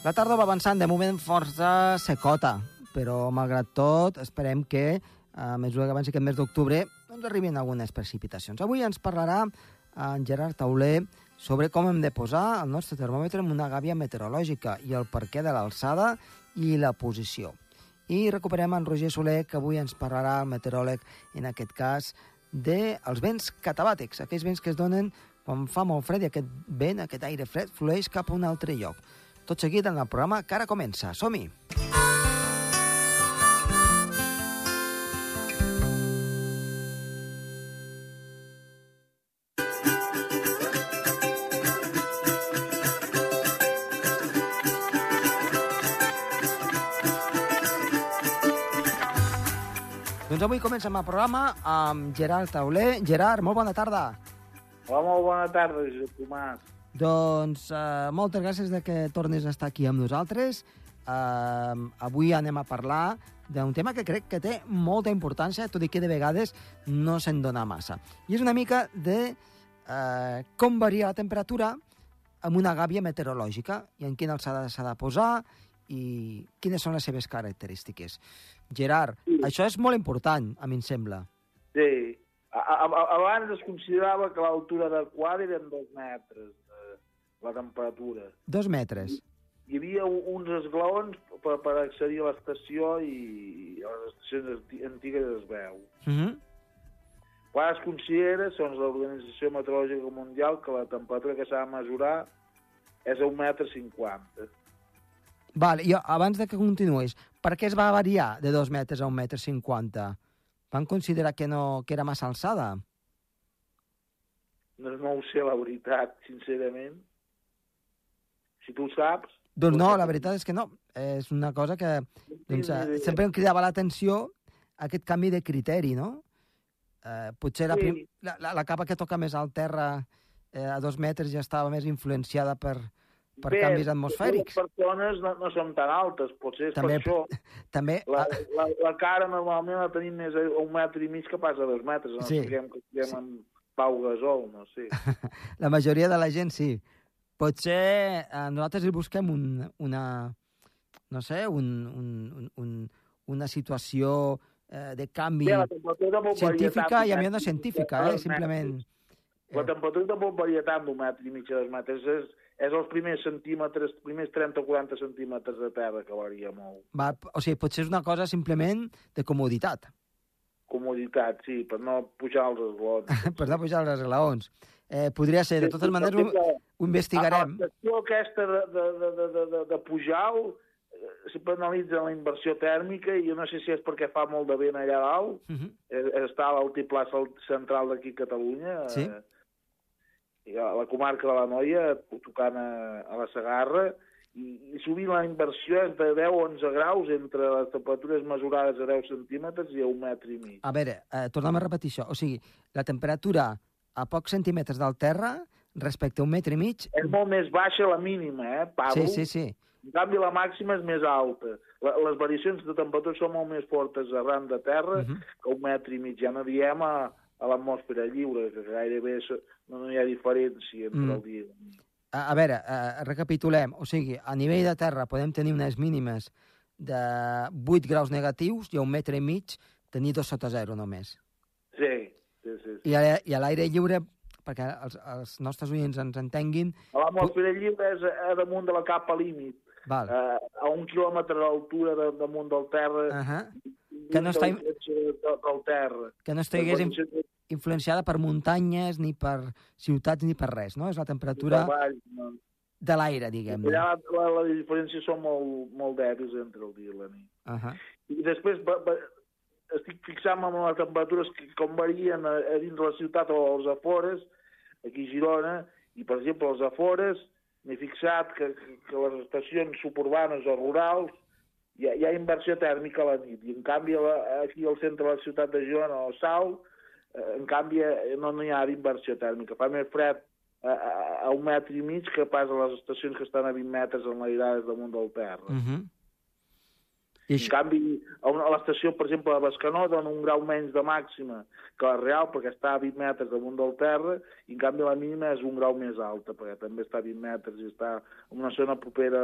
La tarda va avançant, de moment força secota, però malgrat tot esperem que a mesura que avanci aquest mes d'octubre doncs arribin algunes precipitacions. Avui ens parlarà en Gerard Tauler sobre com hem de posar el nostre termòmetre en una gàbia meteorològica i el perquè de l'alçada i la posició. I recuperem en Roger Soler, que avui ens parlarà, el meteoròleg, en aquest cas, dels vents catabàtics, aquells vents que es donen quan fa molt fred i aquest vent, aquest aire fred, flueix cap a un altre lloc. Tot seguit en el programa que ara comença. Som-hi! Doncs avui comencem el programa amb Gerard Tauler. Gerard, molt bona tarda. Hola, molt bona tarda, Josep Tomàs. Doncs uh, moltes gràcies de que tornis a estar aquí amb nosaltres. Uh, avui anem a parlar d'un tema que crec que té molta importància, tot i que de vegades no se'n dona massa. I és una mica de uh, com varia la temperatura amb una gàbia meteorològica i en quina alçada s'ha de posar i quines són les seves característiques. Gerard, sí. això és molt important, a mi em sembla. Sí. A, a, a, abans es considerava que l'altura adequada eren dos metres, la temperatura. Dos metres. Hi havia uns esglaons per, per accedir a l'estació i, i a les estacions antigues es veu. Uh -huh. Quan es considera, segons l'Organització Meteorològica Mundial, que la temperatura que s'ha de mesurar és a un metre cinquanta. Vale, i abans de que continuïs, per què es va variar de 2 metres a 1 metre 50? Van considerar que, no, que era massa alçada? No, no ho sé, la veritat, sincerament. Si tu ho saps... Doncs no, la veritat és que no. És una cosa que doncs, sempre em cridava l'atenció aquest canvi de criteri, no? Eh, potser la, prim... la, la, la capa que toca més al terra eh, a dos metres ja estava més influenciada per, per Bé, canvis atmosfèrics. Les persones no, no són tan altes, potser és També- per això. També, La, ah, la, la cara normalment la tenim més a un metre i mig que pas a dos metres. No Sí. sí. que estiguem en Pau Gasol, no sé. la majoria de la gent sí. Potser eh, nosaltres hi busquem un, una, no sé, un, un, un, un, una situació eh, de canvi Bé, científica i a d'un mi no metre científica, eh? simplement... La temperatura tampoc varia tant d'un metre i mig a dos metres. És, és els primers centímetres, primers 30 o 40 centímetres de terra que varia molt. Va, o sigui, potser és una cosa simplement de comoditat, Comoditat, sí, per no pujar els esglons. per no pujar els esglaons. Eh, podria ser, de totes maneres, ho, ho investigarem. A l'estació aquesta de, de, de, de, de, de, Pujal eh, sempre analitzen la inversió tèrmica i jo no sé si és perquè fa molt de vent allà dalt, Uh -huh. eh, està a l'altiplà central d'aquí a Catalunya, Sí. eh, i a la comarca de la Noia, tocant a, a la Segarra, i, i sovint la inversió és de 10 o 11 graus entre les temperatures mesurades a 10 centímetres i a un metre i mig. A veure, eh, tornem a repetir això. O sigui, la temperatura a pocs centímetres del terra respecte a un metre i mig... És molt més baixa la mínima, eh, Pablo? Sí, sí, sí. En canvi, la màxima és més alta. Les variacions de temperatura són molt més fortes arran de terra uh Mhm. -huh. que un metre i mig. Ja no diem a, a l'atmosfera lliure, que gairebé no, no hi ha diferència entre Mm. el dia. A, a veure, eh, recapitulem. O sigui, a nivell de terra podem tenir unes mínimes de 8 graus negatius i a un metre i mig tenir dos sota zero només. Sí, sí, sí. sí. I a, i a l'aire lliure, perquè els, els nostres oients ens entenguin, L'atmosfera lliure és a, damunt de la capa límit, val, eh, a un quilòmetre d'altura de, damunt del terra. uh -huh, que no està- del terra. que no estigués in, Les influenciada per muntanyes, ni per ciutats, ni per res, no? És la temperatura treball, no? de l'aire, diguem-ne. Allà la, la, la diferència són molt, molt dèbils entre el dia i la nit. Uh -huh. I després va, va, estic fixant en les temperatures que com varien a, a dins de la ciutat o als afores, aquí a Girona, i per exemple als afores m'he fixat que, que, que les estacions suburbanes o rurals hi ha, hi ha inversió tèrmica a la nit, i en canvi la, aquí al centre de la ciutat de Girona o Salt, eh, en canvi eh, no, hi ha inversió tèrmica, fa més fred a, a, a un metre i mig que pas a les estacions que estan a 20 metres enlairades damunt del terra. Uh -huh. I En això, canvi, a l'estació, per exemple, de Bescanó dona un grau menys de màxima que la real, perquè està a 20 metres damunt del terra, i en canvi la mínima és un grau més alta, perquè també està a 20 metres i està en una zona propera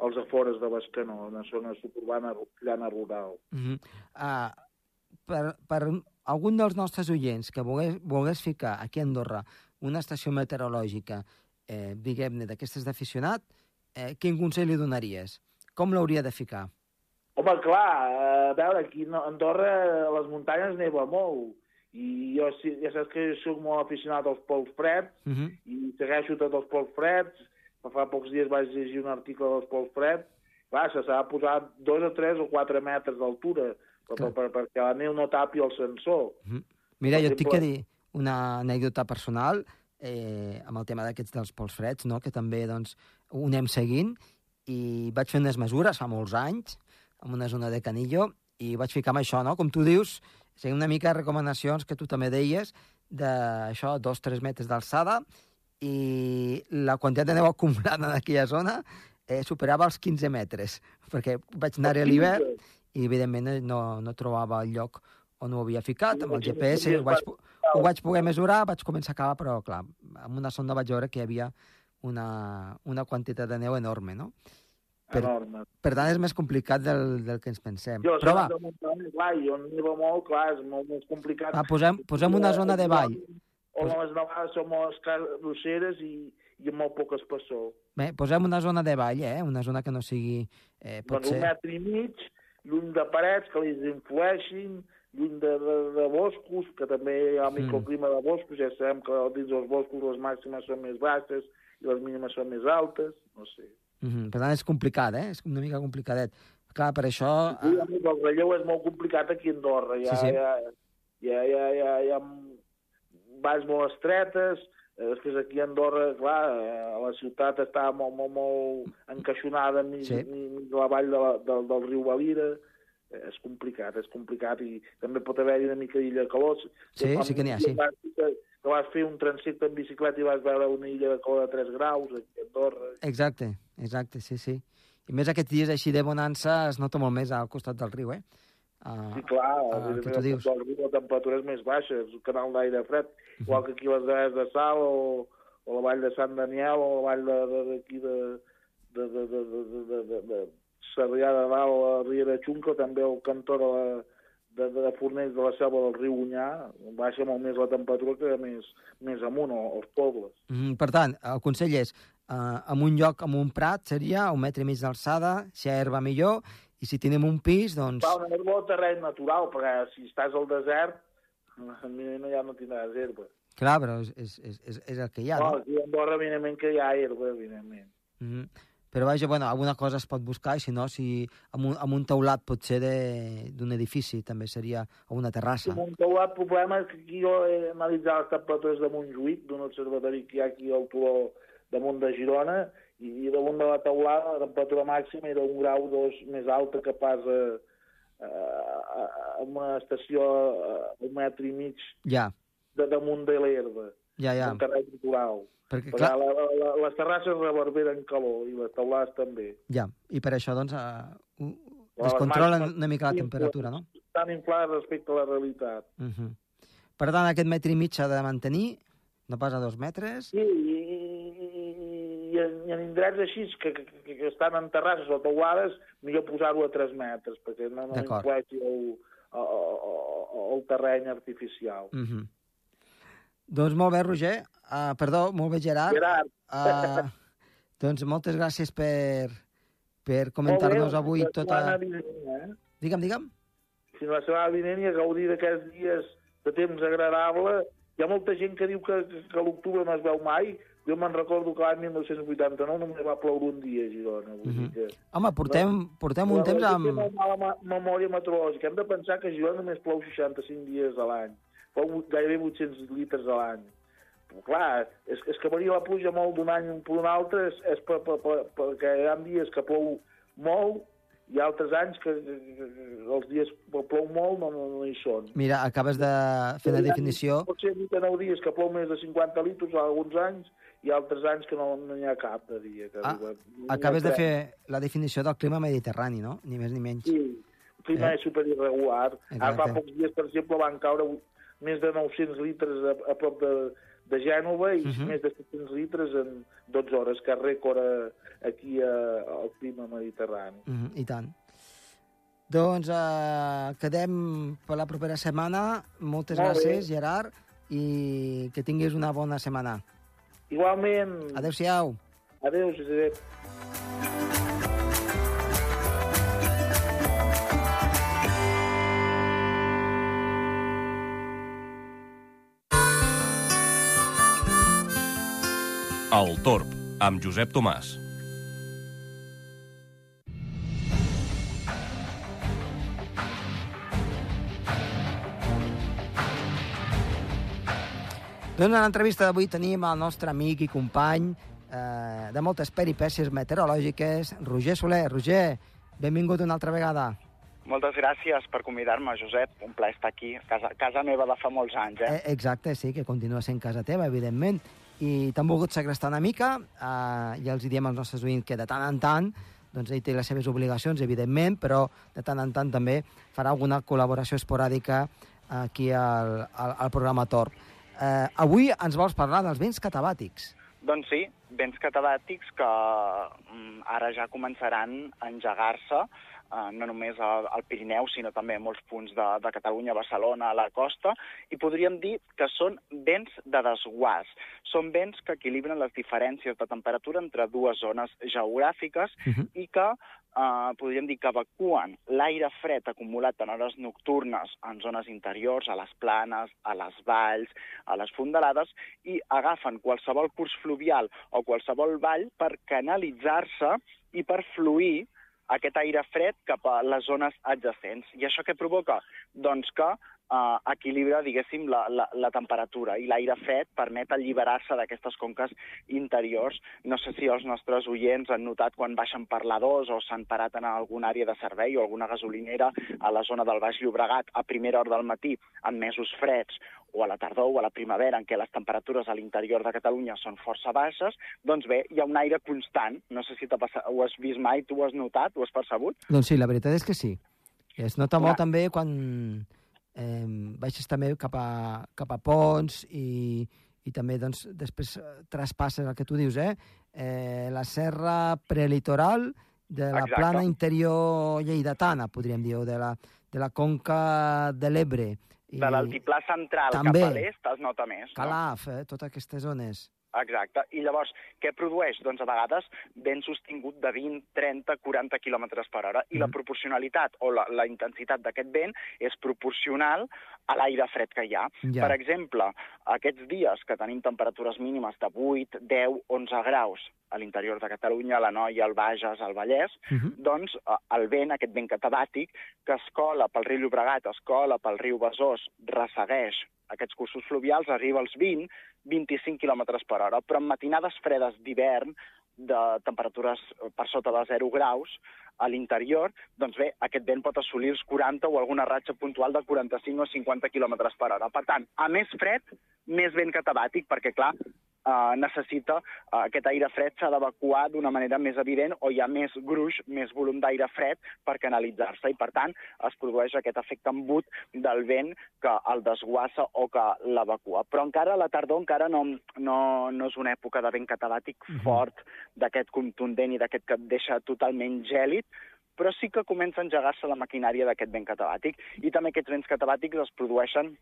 als afores de Bescanó, una zona suburbana llana rural. Uh -huh. uh, per, per algun dels nostres oients que volgués, volgués ficar aquí a Andorra una estació meteorològica, eh, diguem-ne, d'aquestes d'aficionat, eh, quin consell li donaries? Com l'hauria de ficar? Home, clar, eh, a veure, aquí a Andorra a les muntanyes neva molt, i jo ja saps que soc molt aficionat als pols freds, uh -huh. i segueixo tots els pols freds, fa pocs dies vaig llegir un article dels pols freds, clar, se s'ha de posar dos o tres o quatre metres d'altura, per, per, per, perquè la neu no tapi el sensor. Uh -huh. Mira, per jo exemple... tinc que dir una anècdota personal eh, amb el tema d'aquests dels pols freds, no? que també doncs, ho anem seguint, i vaig fer unes mesures fa molts anys, en una zona de Canillo, i vaig ficar amb això, no? com tu dius, seguint una mica de recomanacions que tu també deies, d'això, dos, tres metres d'alçada, i la quantitat de neu acumulada en aquella zona eh, superava els 15 metres, perquè vaig anar a l'hivern i, evidentment, no, no trobava el lloc on ho havia ficat. Amb el GPS ho vaig, ho vaig poder mesurar, vaig començar a acabar, però, clar, amb una sonda vaig veure que hi havia una, una quantitat de neu enorme, no? Per, enorme. Per tant, és més complicat del, del que ens pensem. Jo, però va. Clar, jo neva molt, clar, és molt més complicat. Va, posem, posem una zona de vall on les nevades són molt grosseres i, i amb molt poc espessor. Bé, posem una zona de vall, eh? Una zona que no sigui... Eh, potser... Doncs un metre i mig, lluny de parets que els influeixin, lluny de, de, de boscos, que també hi ha mm. microclima de boscos, ja sabem que dins dels boscos les màximes són més baixes i les mínimes són més altes, no sé. Mm -hmm. Per tant, és complicat, eh? És una mica complicadet. Clar, per això... Sí, el relleu és molt complicat aquí a Andorra. Ja, sí, sí. Ja, ja, ja, ja, ja, valls molt estretes, eh, després aquí a Andorra, clar, eh, la ciutat està molt, molt, molt encaixonada enmig, sí. de la vall de la, del, del riu Valira, eh, és complicat, és complicat, i també pot haver-hi una mica d'illa calor. Sí, sí que n'hi ha, sí. Que, que vas fer un transecte en bicicleta i vas veure una illa de calor de 3 graus a Andorra. Exacte, exacte, sí, sí. I més aquests dies així de bonança es nota molt més al costat del riu, eh? Uh, sí, clar, uh, que tu dius. la temperatura és més baixa, és un canal d'aire fred, uh -huh. igual que aquí les Dees de Sal o, o la vall de Sant Daniel o la vall d'aquí de, de, de, de, de, de, de, de, de Sarrià de Dalt, la Riera Xunca, també el cantó de, la, de, de Fornells de la selva del riu Unyà, baixa molt més la temperatura que més, més amunt, als pobles. Mm, per tant, el consell és, uh, en un lloc, en un prat, seria un metre i mig d'alçada, si hi ha herba millor, i si tenim un pis, doncs... Va, una herba terreny natural, perquè si estàs al desert, ja no tindràs herba. Clar, però és, és, és, és el que hi ha, no? No, aquí a Andorra, evidentment, que hi ha herba, evidentment. Mm -hmm. Però vaja, bueno, alguna cosa es pot buscar, i si no, si amb un, amb un teulat potser d'un edifici també seria, o una terrassa. Amb un teulat, el problema és que aquí jo he analitzat les temperatures de Montjuïc, d'un observatori que hi ha aquí al turó damunt de Girona, i, i damunt de la teulada la temperatura màxima era un grau dos més alta que pas a, a, a, a una estació a, un metre i mig ja. de damunt de l'herba, ja, ja. un terreny natural. Perquè, clar... la, la, les terrasses reverberen calor i les teulades també. Ja, i per això, doncs, uh, es controla una mica la temperatura, no? Estan inflades respecte a la realitat. Uh -huh. Per tant, aquest metre i mig s'ha de mantenir, no pas a dos metres. Sí, i, i en, i en indrets així que, que, que, estan en terrasses o teulades, millor posar-ho a 3 metres, perquè no, no influeixi el, el, el, el terreny artificial. Mm -hmm. Doncs molt bé, Roger. Uh, perdó, molt bé, Gerard. Gerard. Uh, doncs moltes gràcies per, per comentar-nos avui tota... Vinent, eh? Digue'm, digue'm. Fins la setmana vinent i a gaudir d'aquests dies de temps agradable. Hi ha molta gent que diu que, que l'octubre no es veu mai, jo me'n recordo que l'any 1989 només va ploure un dia a Girona. Vull -huh. dir que... Home, portem, no, portem un temps amb... Una mala memòria meteorològica. Hem de pensar que a Girona només plou 65 dies a l'any. Plou gairebé 800 litres a l'any. Clar, és, és que varia la pluja molt d'un any per un altre, és, és per, per, per, perquè hi ha dies que plou molt hi ha altres anys que, que, que, que els dies plou molt no, no, no hi són. Mira, acabes de fer la definició... Pot ser 8 o 9 dies que plou més de 50 litres alguns anys i altres anys que no, no hi ha cap de dia. Que ah, no acabes de fer la definició del clima mediterrani, no? Ni més ni menys. Sí, el clima eh? és superirregular. Exacte. Ara fa pocs dies, per exemple, van caure més de 900 litres a, a prop de, de Gènova i uh Mhm. -huh. més de 700 litres en 12 hores, que és rècord eh, aquí a, al clima mediterrani. Mm -hmm, I tant. Doncs eh, quedem per la propera setmana. Moltes Molt bé. gràcies, Gerard, i que tinguis una bona setmana. Igualment, Adéu-siau. adéu, Josep. El Torb, amb Josep Tomàs. Doncs en l'entrevista d'avui tenim el nostre amic i company eh, de moltes peripècies meteorològiques, Roger Soler. Roger, benvingut una altra vegada. Moltes gràcies per convidar-me, Josep. Un plaer estar aquí, a casa, casa meva de fa molts anys, eh? Eh, exacte, sí, que continua sent casa teva, evidentment. I t'han volgut segrestar una mica, eh, i els diem als nostres oients que de tant en tant, doncs ell té les seves obligacions, evidentment, però de tant en tant també farà alguna col·laboració esporàdica aquí al, al, al programa Tor. Eh, avui ens vols parlar dels vents catabàtics. Doncs sí, vents catabàtics que mm, ara ja començaran a engegar-se, eh, no només al, al Pirineu, sinó també a molts punts de, de Catalunya, Barcelona, a la costa, i podríem dir que són vents de desguàs. Són vents que equilibren les diferències de temperatura entre dues zones geogràfiques Uh -huh. i que eh, podríem dir que evacuen l'aire fred acumulat en hores nocturnes en zones interiors, a les planes, a les valls, a les fondalades, i agafen qualsevol curs fluvial o qualsevol vall per canalitzar-se i per fluir aquest aire fred cap a les zones adjacents. I això què provoca? Doncs que eh, equilibra, diguéssim, la, la, la temperatura i l'aire fred permet alliberar-se d'aquestes conques interiors. No sé si els nostres oients han notat quan baixen per la 2 o s'han parat en alguna àrea de servei o alguna gasolinera a la zona del Baix Llobregat a primera hora del matí en mesos freds o a la tardor o a la primavera en què les temperatures a l'interior de Catalunya són força baixes, doncs bé, hi ha un aire constant. No sé si passat, ho has vist mai, tu ho has notat, ho has percebut? Doncs sí, la veritat és que sí. Es nota Clar. molt també quan eh, baixes també cap a, cap a ponts i, i també doncs, després eh, traspasses el que tu dius, eh? eh la serra prelitoral de la Exacte. plana interior lleidatana, podríem dir, o de la, de la conca de l'Ebre. I De l'altiplà central També. cap a l'est es nota més. No? Calaf, eh? totes aquestes zones. Exacte. I llavors, què produeix? Doncs a vegades vent sostingut de 20, 30, 40 km per hora. I la Mhm. proporcionalitat o la, la intensitat d'aquest vent és proporcional a l'aire fred que hi ha. Ja. Per exemple, aquests dies que tenim temperatures mínimes de 8, 10, 11 graus a l'interior de Catalunya, a la Noia, al Bages, al Vallès, Uh -huh. doncs eh, el vent, aquest vent catabàtic, que es cola pel riu Llobregat, es cola pel riu Besòs, ressegueix aquests cursos fluvials, arriba als 20, 25 km per hora, però en matinades fredes d'hivern, de temperatures per sota de 0 graus, a l'interior, doncs bé, aquest vent pot assolir els 40 o alguna ratxa puntual de 45 o 50 km per hora. Per tant, a més fred, més vent catabàtic, perquè, clar, eh, necessita eh, aquest aire fred s'ha d'evacuar d'una manera més evident o hi ha més gruix, més volum d'aire fred per canalitzar-se i, per tant, es produeix aquest efecte embut del vent que el desguassa o que l'evacua. Però encara a la tardor encara no, no, no és una època de vent catabàtic Mhm. fort, d'aquest contundent i d'aquest que et deixa totalment gèlid, però sí que comença a engegar-se la maquinària d'aquest vent catabàtic. I també aquests vents catabàtics es produeixen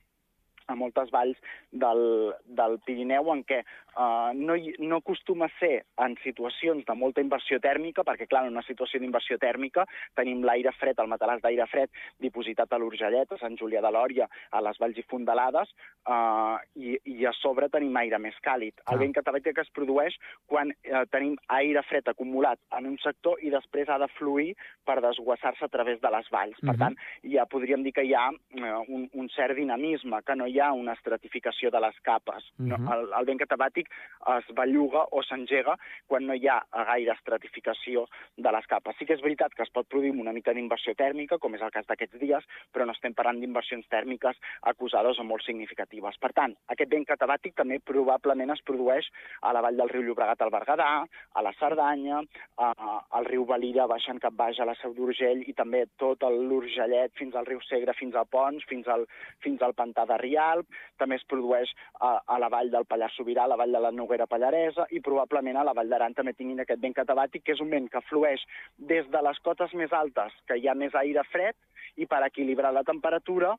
a moltes valls del, del Pirineu en què uh, no, hi, no acostuma a ser en situacions de molta inversió tèrmica, perquè, clar, en una situació d'inversió tèrmica tenim l'aire fred, el matalàs d'aire fred, dipositat a l'Urgellet, a Sant Julià de Lòria, a les valls i fondalades, uh, i, i a sobre tenim aire més càlid. Ah. El vent catabàtic es produeix quan uh, tenim aire fred acumulat en un sector i després ha de fluir per desguassar-se a través de les valls. Per Mhm. tant, ja podríem dir que hi ha uh, un, un cert dinamisme, que no hi ha una estratificació de les capes. no? Mhm. el, el vent catabàtic es belluga o s'engega quan no hi ha gaire estratificació de les capes. Sí que és veritat que es pot produir una mica d'inversió tèrmica, com és el cas d'aquests dies, però no estem parlant d'inversions tèrmiques acusades o molt significatives. Per tant, aquest vent catabàtic també probablement es produeix a la vall del riu Llobregat al Berguedà, a la Cerdanya, a, al riu Valira baixant cap baix a la Seu d'Urgell i també tot l'Urgellet fins al riu Segre, fins a Pons, fins al, fins al Pantà de Rià, Rialp, també es produeix a, a la vall del Pallars Sobirà, a la vall de la Noguera Pallaresa, i probablement a la vall d'Aran també tinguin aquest vent catabàtic, que és un vent que flueix des de les cotes més altes, que hi ha més aire fred, i per equilibrar la temperatura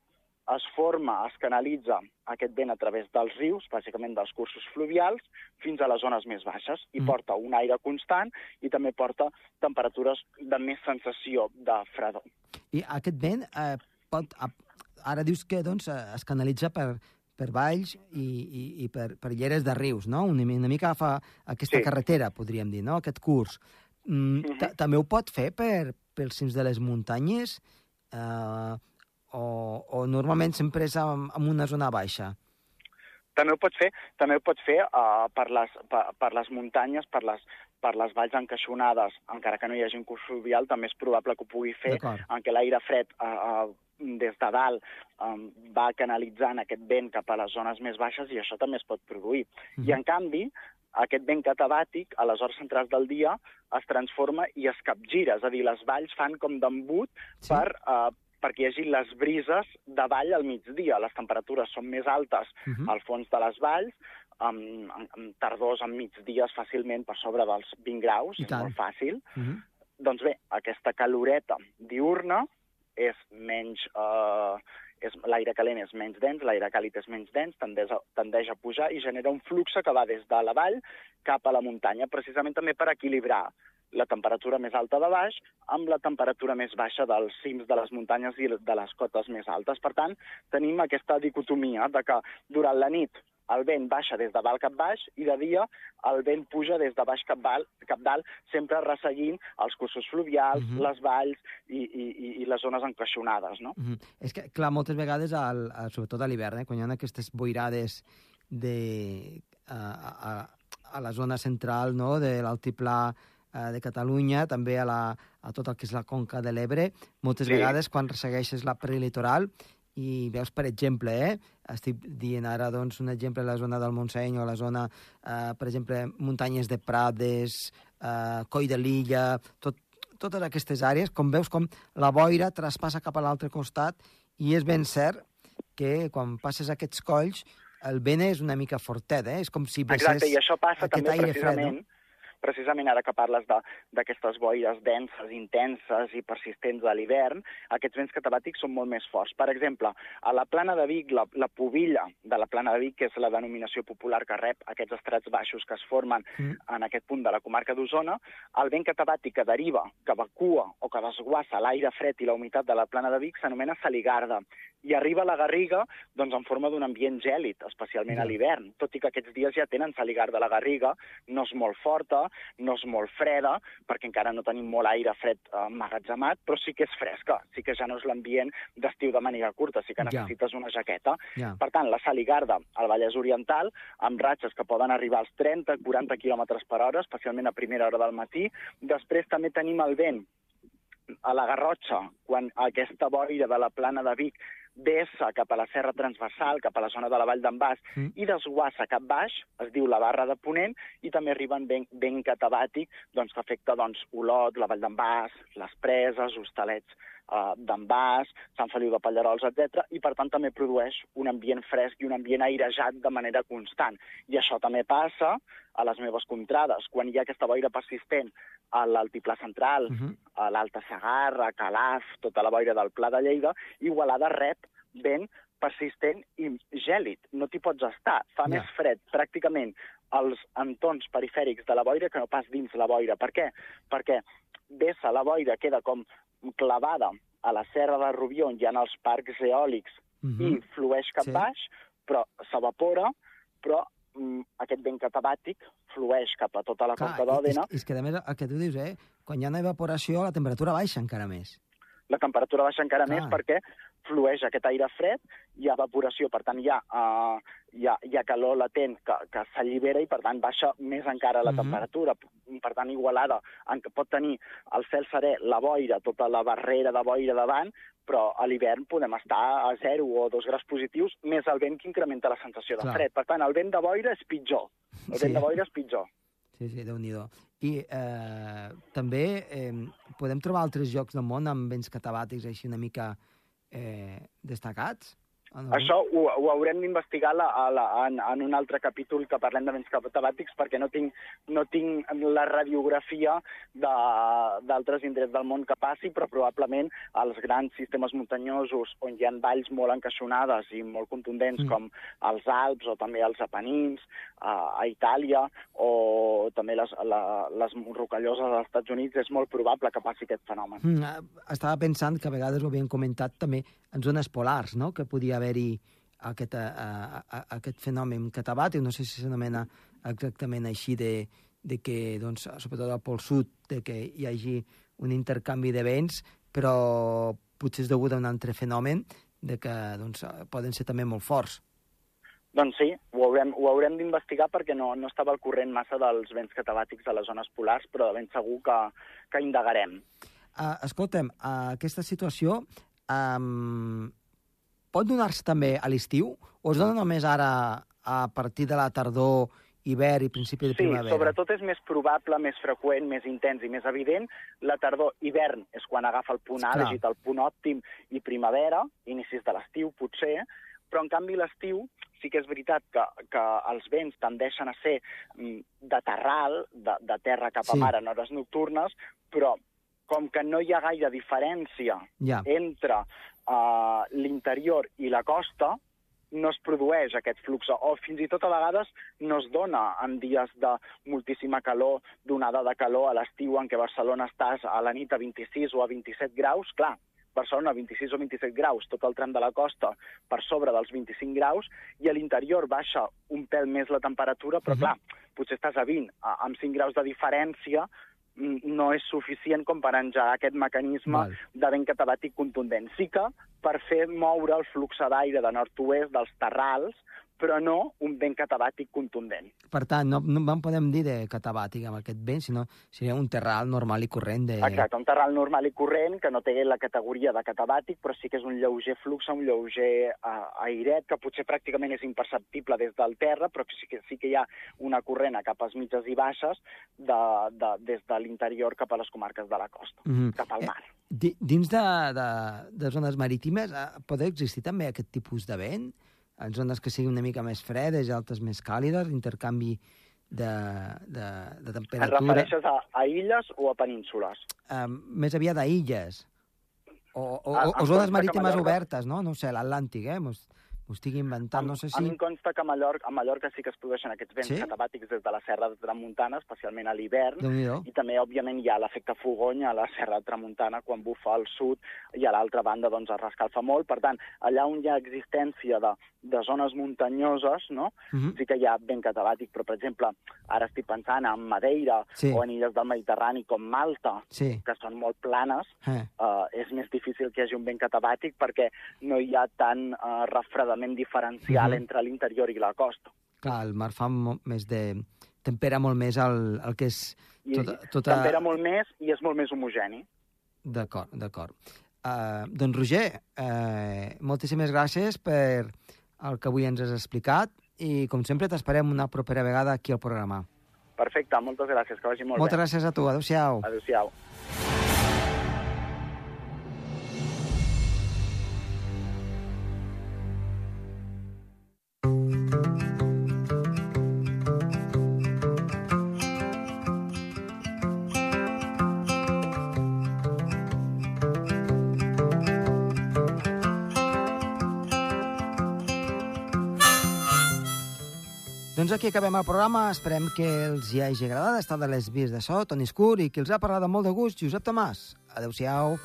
es forma, es canalitza aquest vent a través dels rius, bàsicament dels cursos fluvials, fins a les zones més baixes, i Mm. porta un aire constant i també porta temperatures de més sensació de fredor. I aquest vent eh, pot... Ara dius que doncs, eh, es canalitza per, per valls i, i, i per, per lleres de rius, no? Una, una mica agafa aquesta Sí. carretera, podríem dir, no? Aquest curs. Mm, Mhm. ta- També ho pot fer per, pels cims de les muntanyes eh, o, o normalment sempre és en, en una zona baixa? També ho pot fer, també ho pot fer uh, per, les, per, per les muntanyes, per les, per les valls encaixonades, encara que no hi hagi un curs fluvial, també és probable que ho pugui fer en què l'aire fred uh, uh, des de dalt um, va canalitzant aquest vent cap a les zones més baixes i això també es pot produir. Mhm. I en canvi, aquest vent catabàtic, a les hores centrals del dia, es transforma i es capgira, és a dir, les valls fan com d'embut Sí. per, uh, perquè hi hagi les brises de vall al migdia. Les temperatures són més altes Mhm. al fons de les valls, amb, amb, tardors, amb migdies fàcilment per sobre dels 20 graus, és molt fàcil. Mhm. Doncs bé, aquesta caloreta diurna és menys... Eh, l'aire calent és menys dens, l'aire càlid és menys dens, tendeix a, tendeix a pujar i genera un flux que va des de la vall cap a la muntanya, precisament també per equilibrar la temperatura més alta de baix amb la temperatura més baixa dels cims de les muntanyes i de les cotes més altes. Per tant, tenim aquesta dicotomia de que durant la nit el vent baixa des de dalt cap baix i de dia el vent puja des de baix cap, val, cap dalt, sempre resseguint els cursos fluvials, Mhm. les valls i, i, i- les zones encaixonades, no? Mhm. És que, clar, moltes vegades, al, al, sobretot a l'hivern, eh, quan hi ha aquestes boirades de, a, a, a la zona central no, de l'altiplà eh, de Catalunya, també a, la, a tot el que és la conca de l'Ebre, moltes Sí. vegades quan ressegueixes la prelitoral i veus, per exemple, eh, estic dient ara doncs, un exemple la zona del Montseny o la zona, eh, per exemple, muntanyes de Prades, eh, Coll de l'Illa, tot, totes aquestes àrees, com veus com la boira traspassa cap a l'altre costat i és ben cert que quan passes aquests colls el vent és una mica fortet, eh? És com si vesses Exacte, i això passa aquest també aire fred, precisament, no? Precisament ara que parles de- d'aquestes boires denses, intenses i persistents a l'hivern, aquests vents catabàtics són molt més forts. Per exemple, a la plana de Vic, la, la pobilla de la plana de Vic, que és la denominació popular que rep aquests estrats baixos que es formen Mm. en aquest punt de la comarca d'Osona, el vent catabàtic que deriva, que evacua o que desguassa l'aire fred i la humitat de la plana de Vic s'anomena saligarda i arriba a la Garriga doncs, en forma d'un ambient gèlid, especialment a l'hivern, tot i que aquests dies ja tenen saligarda a la Garriga, no és molt forta, no és molt freda, perquè encara no tenim molt aire fred emmagatzemat, però sí que és fresca, sí que ja no és l'ambient d'estiu de màniga curta, sí que Ja. necessites una jaqueta. Ja. Per tant, la Saligarda, al Vallès Oriental, amb ratxes que poden arribar als 30-40 km per hora, especialment a primera hora del matí. Després també tenim el vent a la Garrotxa, quan aquesta boira de la plana de Vic vessa cap a la serra transversal, cap a la zona de la Vall d'en Bas, Mm. i desguassa cap baix, es diu la barra de Ponent, i també arriben vent, vent catabàtic doncs, que afecta doncs, Olot, la Vall d'en Bas, les Preses, Hostalets eh, d'en Bas, Sant Feliu de Pallarols, etc. i per tant també produeix un ambient fresc i un ambient airejat de manera constant. I això també passa a les meves contrades, quan hi ha aquesta boira persistent a l'altiplà central, Mhm. a l'Alta Sagarra, Calaf, tota la boira del Pla de Lleida, Igualada rep vent persistent i gèlid. No t'hi pots estar. Fa Ja. més fred pràcticament als entorns perifèrics de la boira que no pas dins la boira. Per què? Perquè vessa la boira queda com clavada a la serra de Rubió, on hi ha els parcs eòlics, Mhm. i flueix cap Sí. baix, però s'evapora, però mm, aquest vent catabàtic flueix cap a tota la Clar, conca i- d'Òdena. és, és que, a més, el que tu dius, eh? Quan hi ha una evaporació, la temperatura baixa encara més. la temperatura baixa encara Clar. més perquè flueix aquest aire fred, hi ha evaporació, per tant hi ha, uh, hi ha, hi ha calor latent que, que s'allibera i per tant baixa més encara la Mhm. temperatura. Per tant, Igualada en què pot tenir el cel serè, la boira, tota la barrera de boira davant, però a l'hivern podem estar a 0 o 2 graus positius, més el vent que incrementa la sensació de Clar. fred. Per tant, el vent de boira és pitjor. El Sí. vent de boira és pitjor. Sí, sí, déu nhi I eh, també eh, podem trobar altres llocs del món amb vents catabàtics així una mica eh, destacats? Ah. Això ho, ho haurem d'investigar en, en un altre capítol que parlem de vents catabàtics perquè no tinc, no tinc la radiografia de- d'altres indrets del món que passi, però probablement als grans sistemes muntanyosos on hi ha valls molt encaixonades i molt contundents Mm. com els Alps o també els Apenins a, a Itàlia o també les, la, les rocalloses dels Estats Units, és molt probable que passi aquest fenomen. Mm, eh, estava pensant que a vegades ho havien comentat també en zones polars, no?, que podia haver-hi aquest, a, a, a, aquest fenomen catabàtic, no sé si s'anomena exactament així, de, de que, doncs, sobretot al Pol Sud, de que hi hagi un intercanvi de vents, però potser és degut a un altre fenomen de que doncs, poden ser també molt forts. Doncs sí, ho haurem, ho haurem d'investigar perquè no, no estava al corrent massa dels vents catabàtics a les zones polars, però de ben segur que, que indagarem. Uh, escolta'm, uh, aquesta situació um, pot donar-se també a l'estiu o es dona només ara a partir de la tardor, hivern i principi de Sí, primavera? sobretot és més probable, més freqüent, més intens i més evident. La tardor, hivern, és quan agafa el punt àlgid, el punt òptim, i primavera, inicis de l'estiu, potser, però en canvi l'estiu sí que és veritat que, que els vents tendeixen a ser mm, de terral, de, de terra cap a Sí. mar en hores nocturnes, però com que no hi ha gaire diferència Ja, entre uh, l'interior i la costa, no es produeix aquest flux, o fins i tot a vegades no es dona en dies de moltíssima calor, d'onada de calor a l'estiu en què Barcelona estàs a la nit a 26 o a 27 graus, clar, Barcelona a 26 o 27 graus, tot el tram de la costa per sobre dels 25 graus, i a l'interior baixa un pèl més la temperatura, però Mhm. clar, potser estàs a 20, a- amb 5 graus de diferència, no és suficient com per engegar aquest mecanisme Val. de vent catabàtic contundent. Sí que per fer moure el flux d'aire de nord-oest dels terrals, però no un vent catabàtic contundent. per tant, no, no en podem dir de catabàtic amb aquest vent, sinó seria un terral normal i corrent de... Exacte, un terral normal i corrent que no té la categoria de catabàtic, però sí que és un lleuger flux, un lleuger uh, airet, que potser pràcticament és imperceptible des del terra, però sí que, sí que hi ha una corrent a capes mitges i baixes de, de, des de l'interior cap a les comarques de la costa, Mhm. cap al Eh, mar. Di- Dins de, de, de zones marítimes eh, pot existir també aquest tipus de vent? En zones que siguin una mica més fredes i altres més càlides, intercanvi de, de, de Et temperatura... refereixes a, a illes o a penínsules? eh, més aviat a illes. O, o, Ah, o, o zones marítimes obertes, no? No sé, l'Atlàntic, eh? M'ho estic inventant, no sé A mi si... em consta que a Mallorca, a Mallorca sí que es produeixen aquests vents Sí? catabàtics des de la serra de Tramuntana, especialment a l'hivern, i també, òbviament, hi ha l'efecte fogony a la serra de Tramuntana quan bufa al sud i a l'altra banda doncs, es rescalfa molt. Per tant, allà on hi ha existència de, de zones muntanyoses, no? Mhm. sí que hi ha vent catabàtic, però, per exemple, ara estic pensant en Madeira Sí. o en illes del Mediterrani com Malta, Sí. que són molt planes, Eh. uh, és més difícil que hi hagi un vent catabàtic perquè no hi ha tant uh, refredament diferencial Mhm. entre l'interior i la costa. Clar, el mar fa més de... tempera molt més el, el que és... Tota, tota... tempera molt més i és molt més homogeni. D'acord, d'acord. Uh, doncs, Roger, uh, moltíssimes gràcies per el que avui ens has explicat i, com sempre, t'esperem una propera vegada aquí al programa. Perfecte, moltes gràcies, que vagi molt Moltes bé. gràcies a tu. Adéu-siau. Adéu-siau. Doncs aquí acabem el programa. Esperem que els hi hagi agradat estar de les vies de so, Toni Escur, i qui els ha parlat amb molt de gust, Josep Tomàs. Adéu-siau.